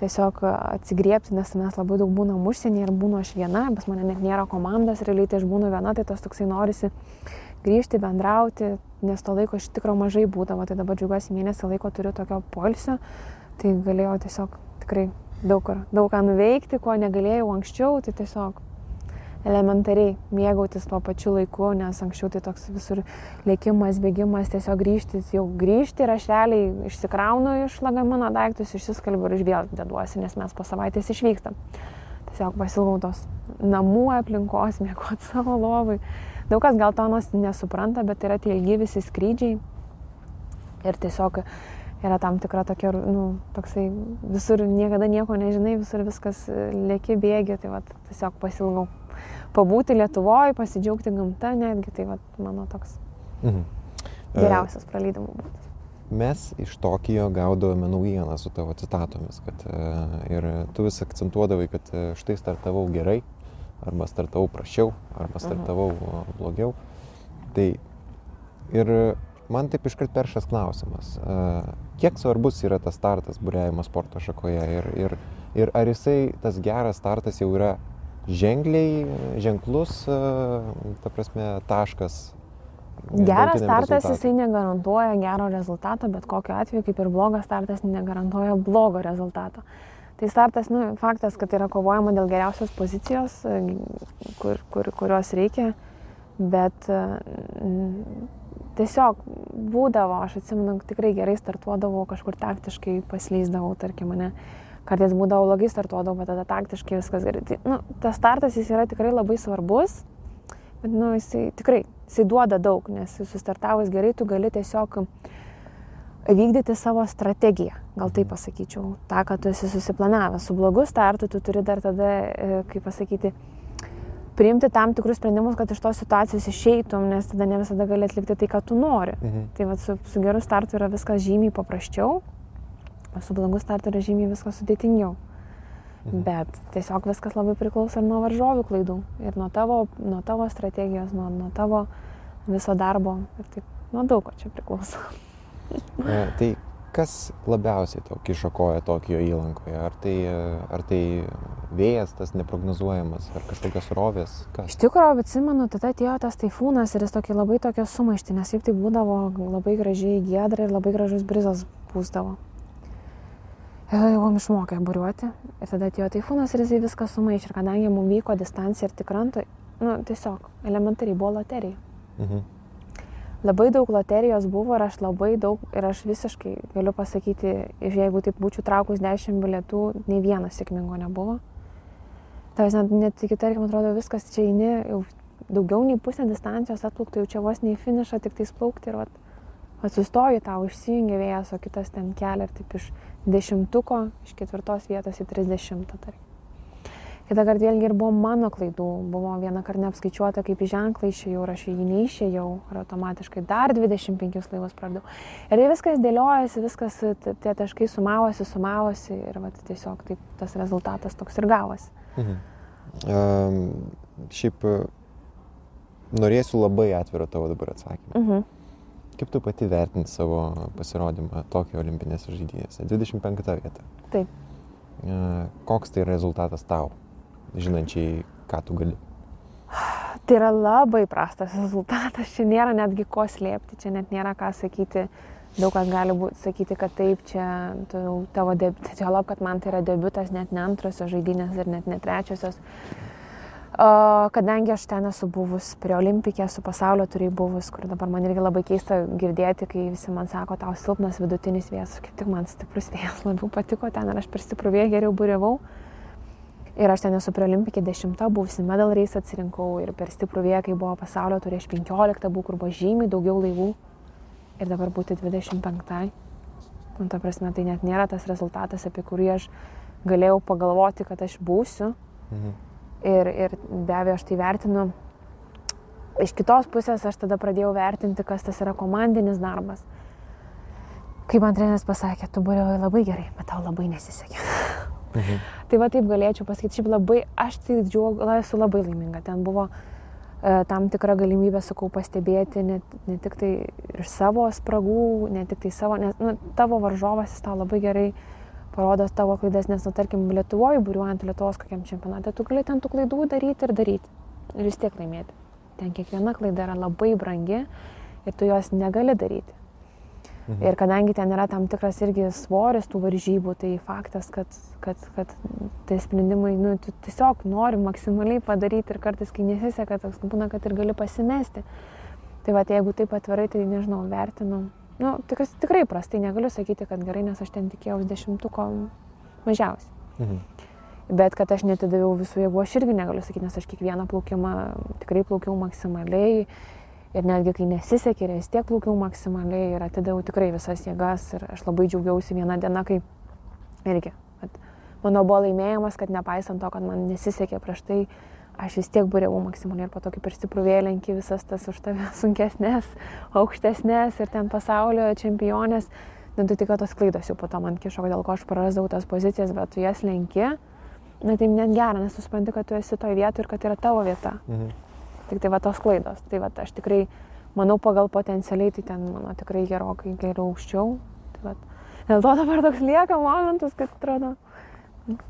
tiesiog atsigriepti, nes mes labai daug būnam užsienyje ir būnu aš viena, pas mane net nėra komandos, realiai tai aš būnu viena, tai tas toksai norisi grįžti, bendrauti, nes to laiko iš tikrųjų mažai būdavo, tai dabar džiugiuosi mėnesį laiko turiu tokio polsio, tai galėjau tiesiog tikrai daug, daug ką nuveikti, ko negalėjau anksčiau, tai tiesiog elementariai mėgautis tuo pačiu laiku, nes anksčiau tai toks visur lėkimas, bėgimas, tiesiog grįžti, jau grįžti ir aš realiai išsikraunu iš lagamino daiktus, išsiskalbiu ir iš vėl deduosi, nes mes po savaitės išvykstam. Tiesiog pasilgau tos namų aplinkos, *laughs* mėgoti savo lovai. Daug kas gal to nesupranta, bet yra tie ilgi visi skrydžiai ir tiesiog yra tam tikra tokia, nu, toksai visur niekada nieko nežinai, visur viskas lėki bėgi, tai va tiesiog pasilgau pabūti Lietuvoje, pasidžiaugti gamta netgi, tai va mano toks Mhm. E, geriausias praleidimo būdas. Mes iš Tokijo gaudavome naujieną su tavo citatomis, kad e, ir tu vis akcentuodavai, kad e, štai startavau gerai, arba startavau prašiau, arba startavau o, blogiau. Tai ir man taip iškart peršas klausimas, kiek svarbus yra tas startas būrėjimo sporto šakoje ir, ir, ir ar jisai tas geras startas jau yra ženkliai, ženklus, e, ta prasme, taškas. Geras startas rezultatui? jisai negarantuoja gero rezultato, bet kokiu atveju, kaip ir blogas startas, negarantuoja blogo rezultato. Tai startas, nu, faktas, kad yra kovojama dėl geriausios pozicijos, e, kur, kur, kurios reikia, bet e, tiesiog būdavo, aš atsimenu, tikrai gerai startuodavau, kažkur taktiškai paslyzdavau, tarkim, mane. Kartais būdavo blogai startuodavau, bet tada taktiškai viskas gerai. Tai, nu, tas startas jis yra tikrai labai svarbus, nu, jisai tikrai, jisai duoda daug, nes sustartavus gerai, tu gali tiesiog vykdyti savo strategiją, gal taip pasakyčiau, tą, kad tu esi susiplanavęs. Su blogu startu tu turi dar tada, e, kaip pasakyti, priimti tam tikrus sprendimus, kad iš tos situacijos išeitum, nes tada ne visada gali atlikti tai, ką tu nori. Mhm. Tai va, su, su geru startu yra viskas žymiai paprasčiau, su blogu startu yra žymiai viskas sudėtingiau. Mhm. Bet tiesiog viskas labai priklauso ir nuo varžovių klaidų, ir nuo tavo, nuo tavo strategijos, nuo, nuo tavo viso darbo. Ir taip, nuo daug ko čia priklauso. e, tai kas labiausiai tau kišakoja Tokijo įlankoje? Ar tai, ar tai vėjas tas neprognozuojamas, ar kažkokios rovės? Kas? Iš tikrųjų, atsimenu, tada atėjo tas taifūnas ir jis tokį labai tokia sumaišti, nes taip tai būdavo labai gražiai giedra ir labai gražus brizas pūsdavo. Jau išmokę buriuoti. Ir tada atėjo taifūnas ir jisai viską sumaišė. Ir kadangi mums vyko distancija ir tikrantui, nu, tiesiog elementariai buvo loterija. Mhm. Labai daug loterijos buvo ir aš labai daug, ir aš visiškai galiu pasakyti, jeigu taip būčiau traukus 10 bilietų, nei vienas sėkmingo nebuvo. Tai net, net iki, tarkim, atrodo, viskas čia eini, jau daugiau nei pusę distancijos atplaukti, jau čia vos nei finišą, tik tais plaukti ir vat, atsistoji, tau išsijungia vėjas, o kitas ten kelia ir taip iš dešimtuko, iš ketvirtos vietos į trisdešimtą. Kita kart vėlgi ir buvo mano klaidų, buvo vieną kartą neapskaičiuota, kaip į ženklą išėjau, ir aš į jį neišėjau, ir automatiškai dar 25 laivus pradėjau. Ir tai viskas dėliojasi, viskas tie taškai sumavosi, sumavosi ir va, tiesiog taip tas rezultatas toks ir gavosi. Mhm. Um, šiaip norėsiu labai atviro tavo dabar atsakymą. Mhm. Kaip tu pati vertinti savo pasirodymą Tokijo olimpinėse žaidynėse? 25 vieta. Taip. Koks tai rezultatas tau, žinančiai, ką tu gali? Tai yra labai prastas rezultatas, čia nėra netgi ko slėpti, čia net nėra ką sakyti. Daug kas gali būti, sakyti, kad taip, čia tu, tavo debiutas, jo lab, kad man tai yra debiutas, net ne antrosios žaidynės ir net ne trečiosios. Kadangi aš ten esu buvus prie olimpikė, su pasaulio turiai buvus, kur dabar man irgi labai keista girdėti, kai visi man sako, tau silpnas vidutinis vėjas, kaip tik man stiprus vėjas labiau patiko ten ir aš per stiprų vėją geriau būrėvau. Ir aš ten esu prie olimpikė 10, buvusi medal reis atsirinkau ir per stiprų vėją, kai buvo pasaulio turė aš 15 buvau, kur buvo žymiai daugiau laivų. Ir dabar būti 25. Nu, ta prasme, tai net nėra tas rezultatas, apie kurį aš galėjau pagalvoti, kad aš būsiu. Mhm. Ir, ir be abejo, aš tai vertinu. Iš kitos pusės aš tada pradėjau vertinti, kas tas yra komandinis darbas. Kaip man treneris pasakė, tu buriuoji labai gerai, bet tau labai nesisekė. Mhm. *laughs* tai va taip galėčiau pasakyti, šiaip labai, aš tai džiugu, esu labai laiminga. Ten buvo e, tam tikra galimybė, sakau, pastebėti ne, ne tik tai ir savo spragų, ne tik tai savo, nes nu, tavo varžovas jis tau labai gerai parodo tavo klaidas, nes, nu, tarkim, Lietuvoje, būriuojant Lietuvos kokiam čempionate, tu gali ten tų klaidų daryti ir daryti. Ir vis tiek laimėti. Ten kiekviena klaida yra labai brangi ir tu jos negali daryti. Mhm. Ir kadangi ten yra tam tikras irgi svoris tų varžybų, tai faktas, kad, kad, kad tai sprendimai, nu, tu tiesiog nori maksimaliai padaryti ir kartais, kai nesiseka, toks būna, kad ir gali pasimesti. Tai va, jeigu taip atvirai, tai nežinau, vertinu Nu, tikras, tikrai prastai negaliu sakyti, kad gerai, nes aš ten tikėjausi dešimtuko mažiausiai. Mhm. Bet kad aš netidaviau visų jėgų, aš irgi negaliu sakyti, nes aš kiekvieną plaukimą tikrai plaukiau maksimaliai. Ir netgi kai nesisekė, vis tiek plaukiau maksimaliai ir atidaviau tikrai visas jėgas. Ir aš labai džiaugiausi vieną dieną, kai irgi. Mano buvo laimėjimas, kad nepaisant to, kad man nesisekė prieš tai, aš vis tiek būriau maksimaliai ir po to kaip ir stiprų vėlinkį visas tas už tave *laughs* sunkesnės, aukštesnės ir ten pasaulio čempionės. Nu, tai tik tos klaidos jau po to man kišo, dėl ko aš prarasdavau tas pozicijas, bet tu jas lenki. Na tai net gera, nes tu supranti, kad tu esi toje vietoje ir kad tai yra tavo vieta. Mhm. Tik tai va tos klaidos. Tai va aš tikrai, manau, pagal potencialiai tai ten mano tikrai gerokai geriau aukščiau. Tai, va, dėl to dabar toks lieka momentas, kad atrodo,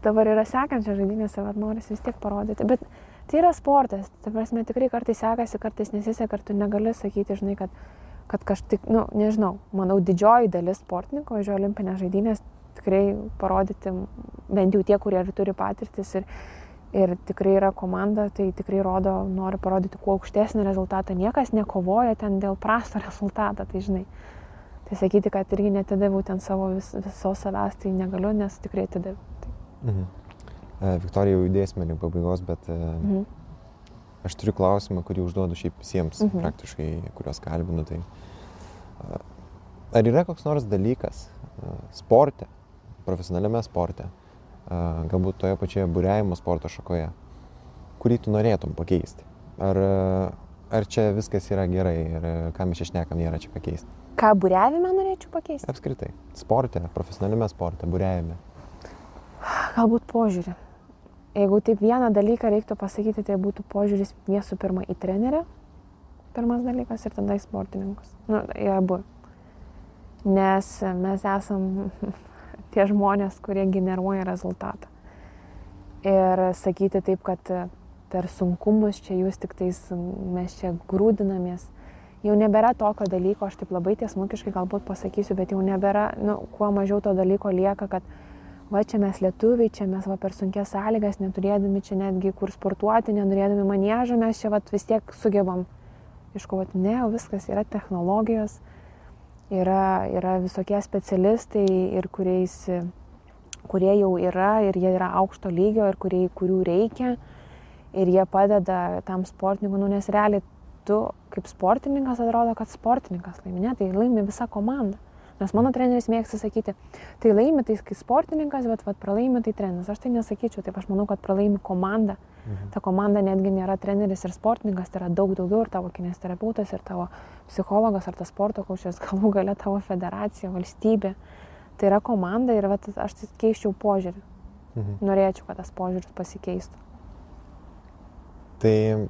dabar yra sekančios žaidynės ir norisi vis tiek parodyti. Bet Tai yra sportas, tai prasme tikrai kartais sekasi, kartais nesiseka, tu negali sakyti, žinai, kad, kad kažkaip, nu, nežinau, manau, didžioji dalis sportininkų važiuoja olimpinės žaidynės tikrai parodyti, bent jau tie, kurie ir turi patirtis ir, ir tikrai yra komanda, tai tikrai rodo, nori parodyti kuo aukštesnį rezultatą. Niekas nekovoja ten dėl prasto *laughs* rezultato, tai žinai. Tai sakyti, kad irgi netidaviau ten savo vis, visos savęs, tai negaliu, nes tikrai atidaviau. Tai. Mhm. E, Viktorija jau judėsime link pabaigos, bet e, mhm. aš turiu klausimą, kurį užduodu šiaip visiems Mhm. praktiškai, kuriuos kalbinu. Tai a, ar yra koks nors dalykas sporte, profesionaliame sporte, galbūt toje pačioje būrėjimo sporto šakoje, kurį tu norėtum pakeisti? Ar, ar čia viskas yra gerai ir ką mes čia šnekam, nėra čia ką keisti? Ką būrevime norėčiau pakeisti? Apskritai, sporte, profesionaliame sporte, būrėjime. Galbūt požiūrį. Jeigu taip vieną dalyką reiktų pasakyti, tai būtų požiūris visų pirma į trenerę, pirmas dalykas, ir tada į sportininkus. Nu, į abu. Nes mes esam *laughs* tie žmonės, kurie generuoja rezultatą. Ir sakyti taip, kad per sunkumus čia jūs tik tais mes čia grūdinamės, jau nebėra tokio dalyko, aš taip labai tiesmukiškai galbūt pasakysiu, bet jau nebėra, nu, kuo mažiau to dalyko lieka, kad va čia mes lietuviai, čia mes va per sunkias sąlygas, neturėdami čia netgi kur sportuoti, nenorėdami manėžą, mes čia va vis tiek sugebam iškovoti. Ne, viskas yra technologijos, yra, yra visokie specialistai ir kuriais, kurie jau yra ir jie yra aukšto lygio ir kurie, kurių reikia ir jie padeda tam sportininkui, nu, nes realiai tu kaip sportininkas atrodo, kad sportininkas laimi, ne, tai laimi visa komanda. Nes mano treneris mėgsta sakyti, tai laimi tai kaip sportininkas, bet vat, pralaimi tai treneris. Aš tai nesakyčiau, taip aš manau, kad pralaimi komanda. Mhm. Ta komanda netgi nėra treneris ir sportininkas, tai yra daug daugiau ir tavo kinesterapeutas, ir tavo psichologas, ar tas sporto košės, *laughs* galų gale tavo federacija, valstybė. Tai yra komanda ir vat, aš tai keiščiau požiūrį. Mhm. Norėčiau, kad tas požiūris pasikeistų. Tai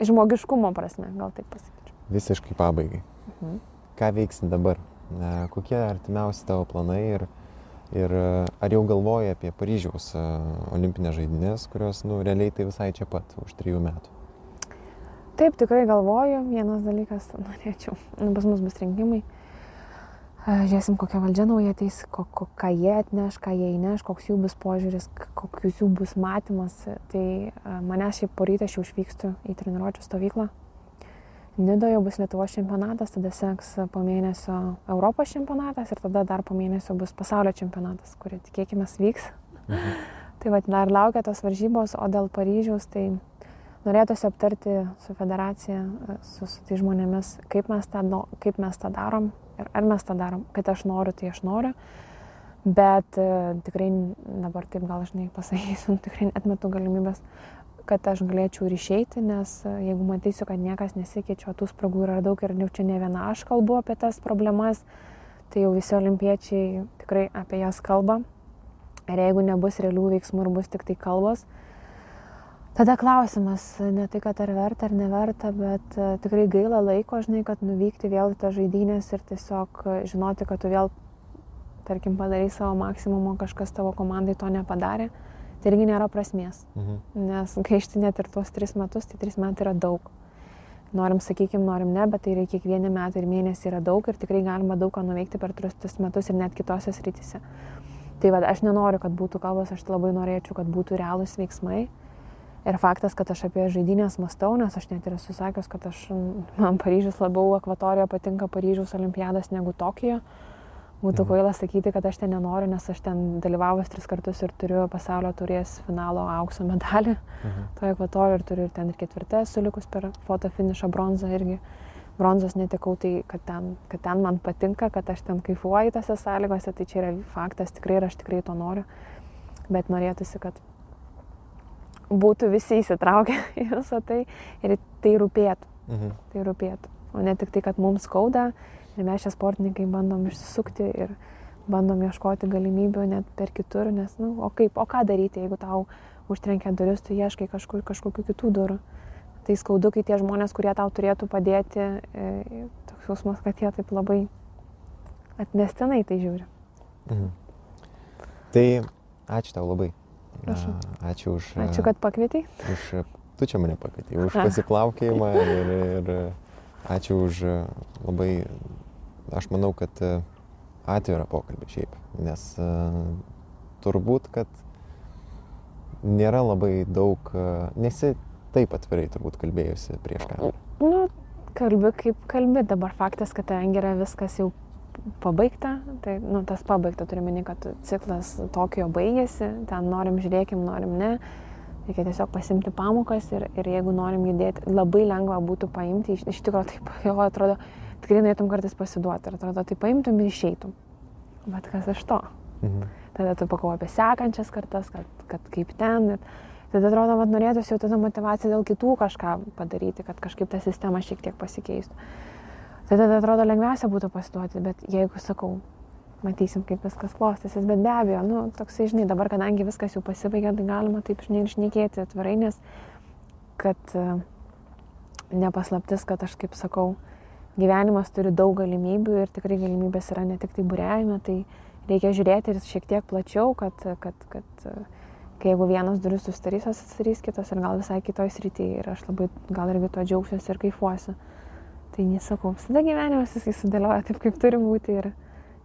Žmogiškumo prasme, gal taip pasakyčiau. visiškai pabaigai. Mhm. Ką veiksi dabar? Kokie artimiausi tavo planai ir, ir ar jau galvoji apie Paryžiaus olimpinės žaidynės, kurios, nu, realiai tai visai čia pat, už trijų metų. Taip, tikrai galvoju, vienas dalykas, norėčiau, nu, pas mus bus rinkimai. Žiūrėsim, kokia valdžia nauja ateis, ko, ko, ką jie atneš, ką jie įneš, koks jų bus požiūris, k- kokius jų bus matymas. Tai e, manęs šiaip porytą aš jau išvykstu į treniruočio stovyklą. Nidoje bus Lietuvos čempionatas, tada seks po mėnesio Europos čempionatas ir tada dar po mėnesio bus pasaulio čempionatas, kurį tikėkime vyks. Mhm. Tai va, dar laukia tos varžybos, o dėl Paryžiaus tai norėtųsi aptarti su federacija, su, su tai žmonėmis, kaip mes, tą, kaip mes tą darom ir ar mes tą darom. Kad aš noriu, tai aš noriu. Bet e, tikrai dabar taip gal aš nepasakysiu, *laughs* tikrai atmetu galimybės, kad aš galėčiau ir išeiti, nes e, jeigu matysiu, kad niekas nesikeičia, tų spragų yra daug ir jau čia ne viena aš kalbu apie tas problemas, tai jau visi olimpiečiai tikrai apie jas kalba. Ir jeigu nebus realių veiksmų ir bus tik tai kalbos, tada klausimas, ne tai, kad ar verta ar neverta, bet e, tikrai gaila laiko, žinai, kad nuvykti vėl į tą žaidynės ir tiesiog e, žinoti, kad tu vėl, tarkim, padarai savo maksimumą, kažkas tavo komandai to nepadarė, tai irgi nėra prasmės. Mhm. Nes gaišti net ir tuos tris metus, tai tris metai yra daug. Norim, sakykime, norim ne, bet tai yra kiekvieni metai ir mėnesiai yra daug ir tikrai galima daug ką nuveikti per tris metus ir net kitose srityse. Tai vad, aš nenoriu, kad būtų kalbos, aš labai norėčiau, kad būtų realūs veiksmai. Ir faktas, kad aš apie žaidynės mastau, nes aš net ir esu sakęs, kad aš, man Paryžius labiau akvatorija patinka Paryžiaus olimpiadas negu Tokijo. Būtų Mhm. kvaila sakyti, kad aš ten nenoriu, nes aš ten dalyvavus tris kartus ir turiu pasaulio turės finalo aukso medalį Mhm. toje ekvatorijoje ir turiu ir ten ir ketvirtą esu likus per fotofinišą bronzą irgi. Bronzos netikau, tai kad ten, kad ten man patinka, kad aš ten kaifuoju tose sąlygose, tai čia yra faktas tikrai ir aš tikrai to noriu. Bet norėtųsi, kad būtų visi įsitraukę *laughs* į visą tai ir tai rūpėtų, Mhm. tai rūpėtų. O ne tik tai, kad mums skauda ir mes čia sportininkai bandom išsisukti ir bandom ieškoti galimybių net per kitur, nes, na, nu, o kaip, o ką daryti, jeigu tau užtrenkia duris, tu ieškai kažkur kažkokių kitų durų. Tai skaudu, kai tie žmonės, kurie tau turėtų padėti, e, toks jausmas, kad jie taip labai atmestinai tai žiūri. Mhm. Tai ačiū tau labai. Prašau. A, Ačiū už... Ačiū, kad pakvietei. už tu čia mane pakvietei, už pasiplaukėjimą ir, ir ačiū už labai, aš manau, kad e, atvirą pokalbį šiaip, nes e, turbūt, kad nėra labai daug, e, nesi taip atvirai turbūt kalbėjusi prieš kamerą. Nu, kalbi kaip kalbi, dabar faktas, kad ten yra viskas jau pabaigta, tai, nu, tas pabaigta turiu meni, kad ciklas Tokijo baigėsi, ten norim žiūrėkim, norim ne, Reikia tiesiog pasimti pamokas ir, ir jeigu norim judėti, labai lengva būtų paimti, iš, iš tikrųjų taip, *laughs* jo atrodo, tikrai norėtum kartais pasiduoti ir atrodo, tai paimtum ir išeitum. Bet kas iš to? Mhm. Tada tu pakovoji apie sekančias kartas, kad, kad kaip ten. Ir, tada atrodo, kad norėtųsi jau tada motivacija dėl kitų kažką padaryti, kad kažkaip ta sistema šiek tiek pasikeistų. Tai tada atrodo lengviausia būtų pasiduoti, bet jeigu sakau, matysim, kaip viskas klostysis, bet be abejo, nu, toksai, žinai, dabar, kadangi viskas jau pasibaigė, tai galima taip, žinai, išnekėti atvirai, nes kad uh, nepaslaptis, kad aš kaip sakau, gyvenimas turi daug galimybių ir tikrai galimybės yra ne tik tai būrėjime, tai reikia žiūrėti ir šiek tiek plačiau, kad, kad, kad kai jeigu vienas duris sustarys, atsidarys kitas ir gal visai kitoj srityje ir aš labai gal irgi to džiaugsiuosi ir kaifuosiu. Tai nesakau, visada gyvenimas jisai sudėlioja taip, kaip turi būti ir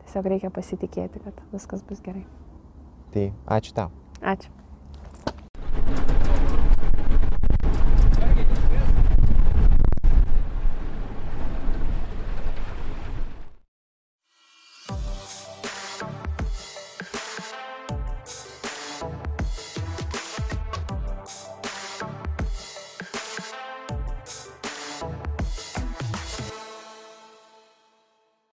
Tiesiog reikia pasitikėti, kad viskas bus gerai. Tai ačiū tau. Ačiū.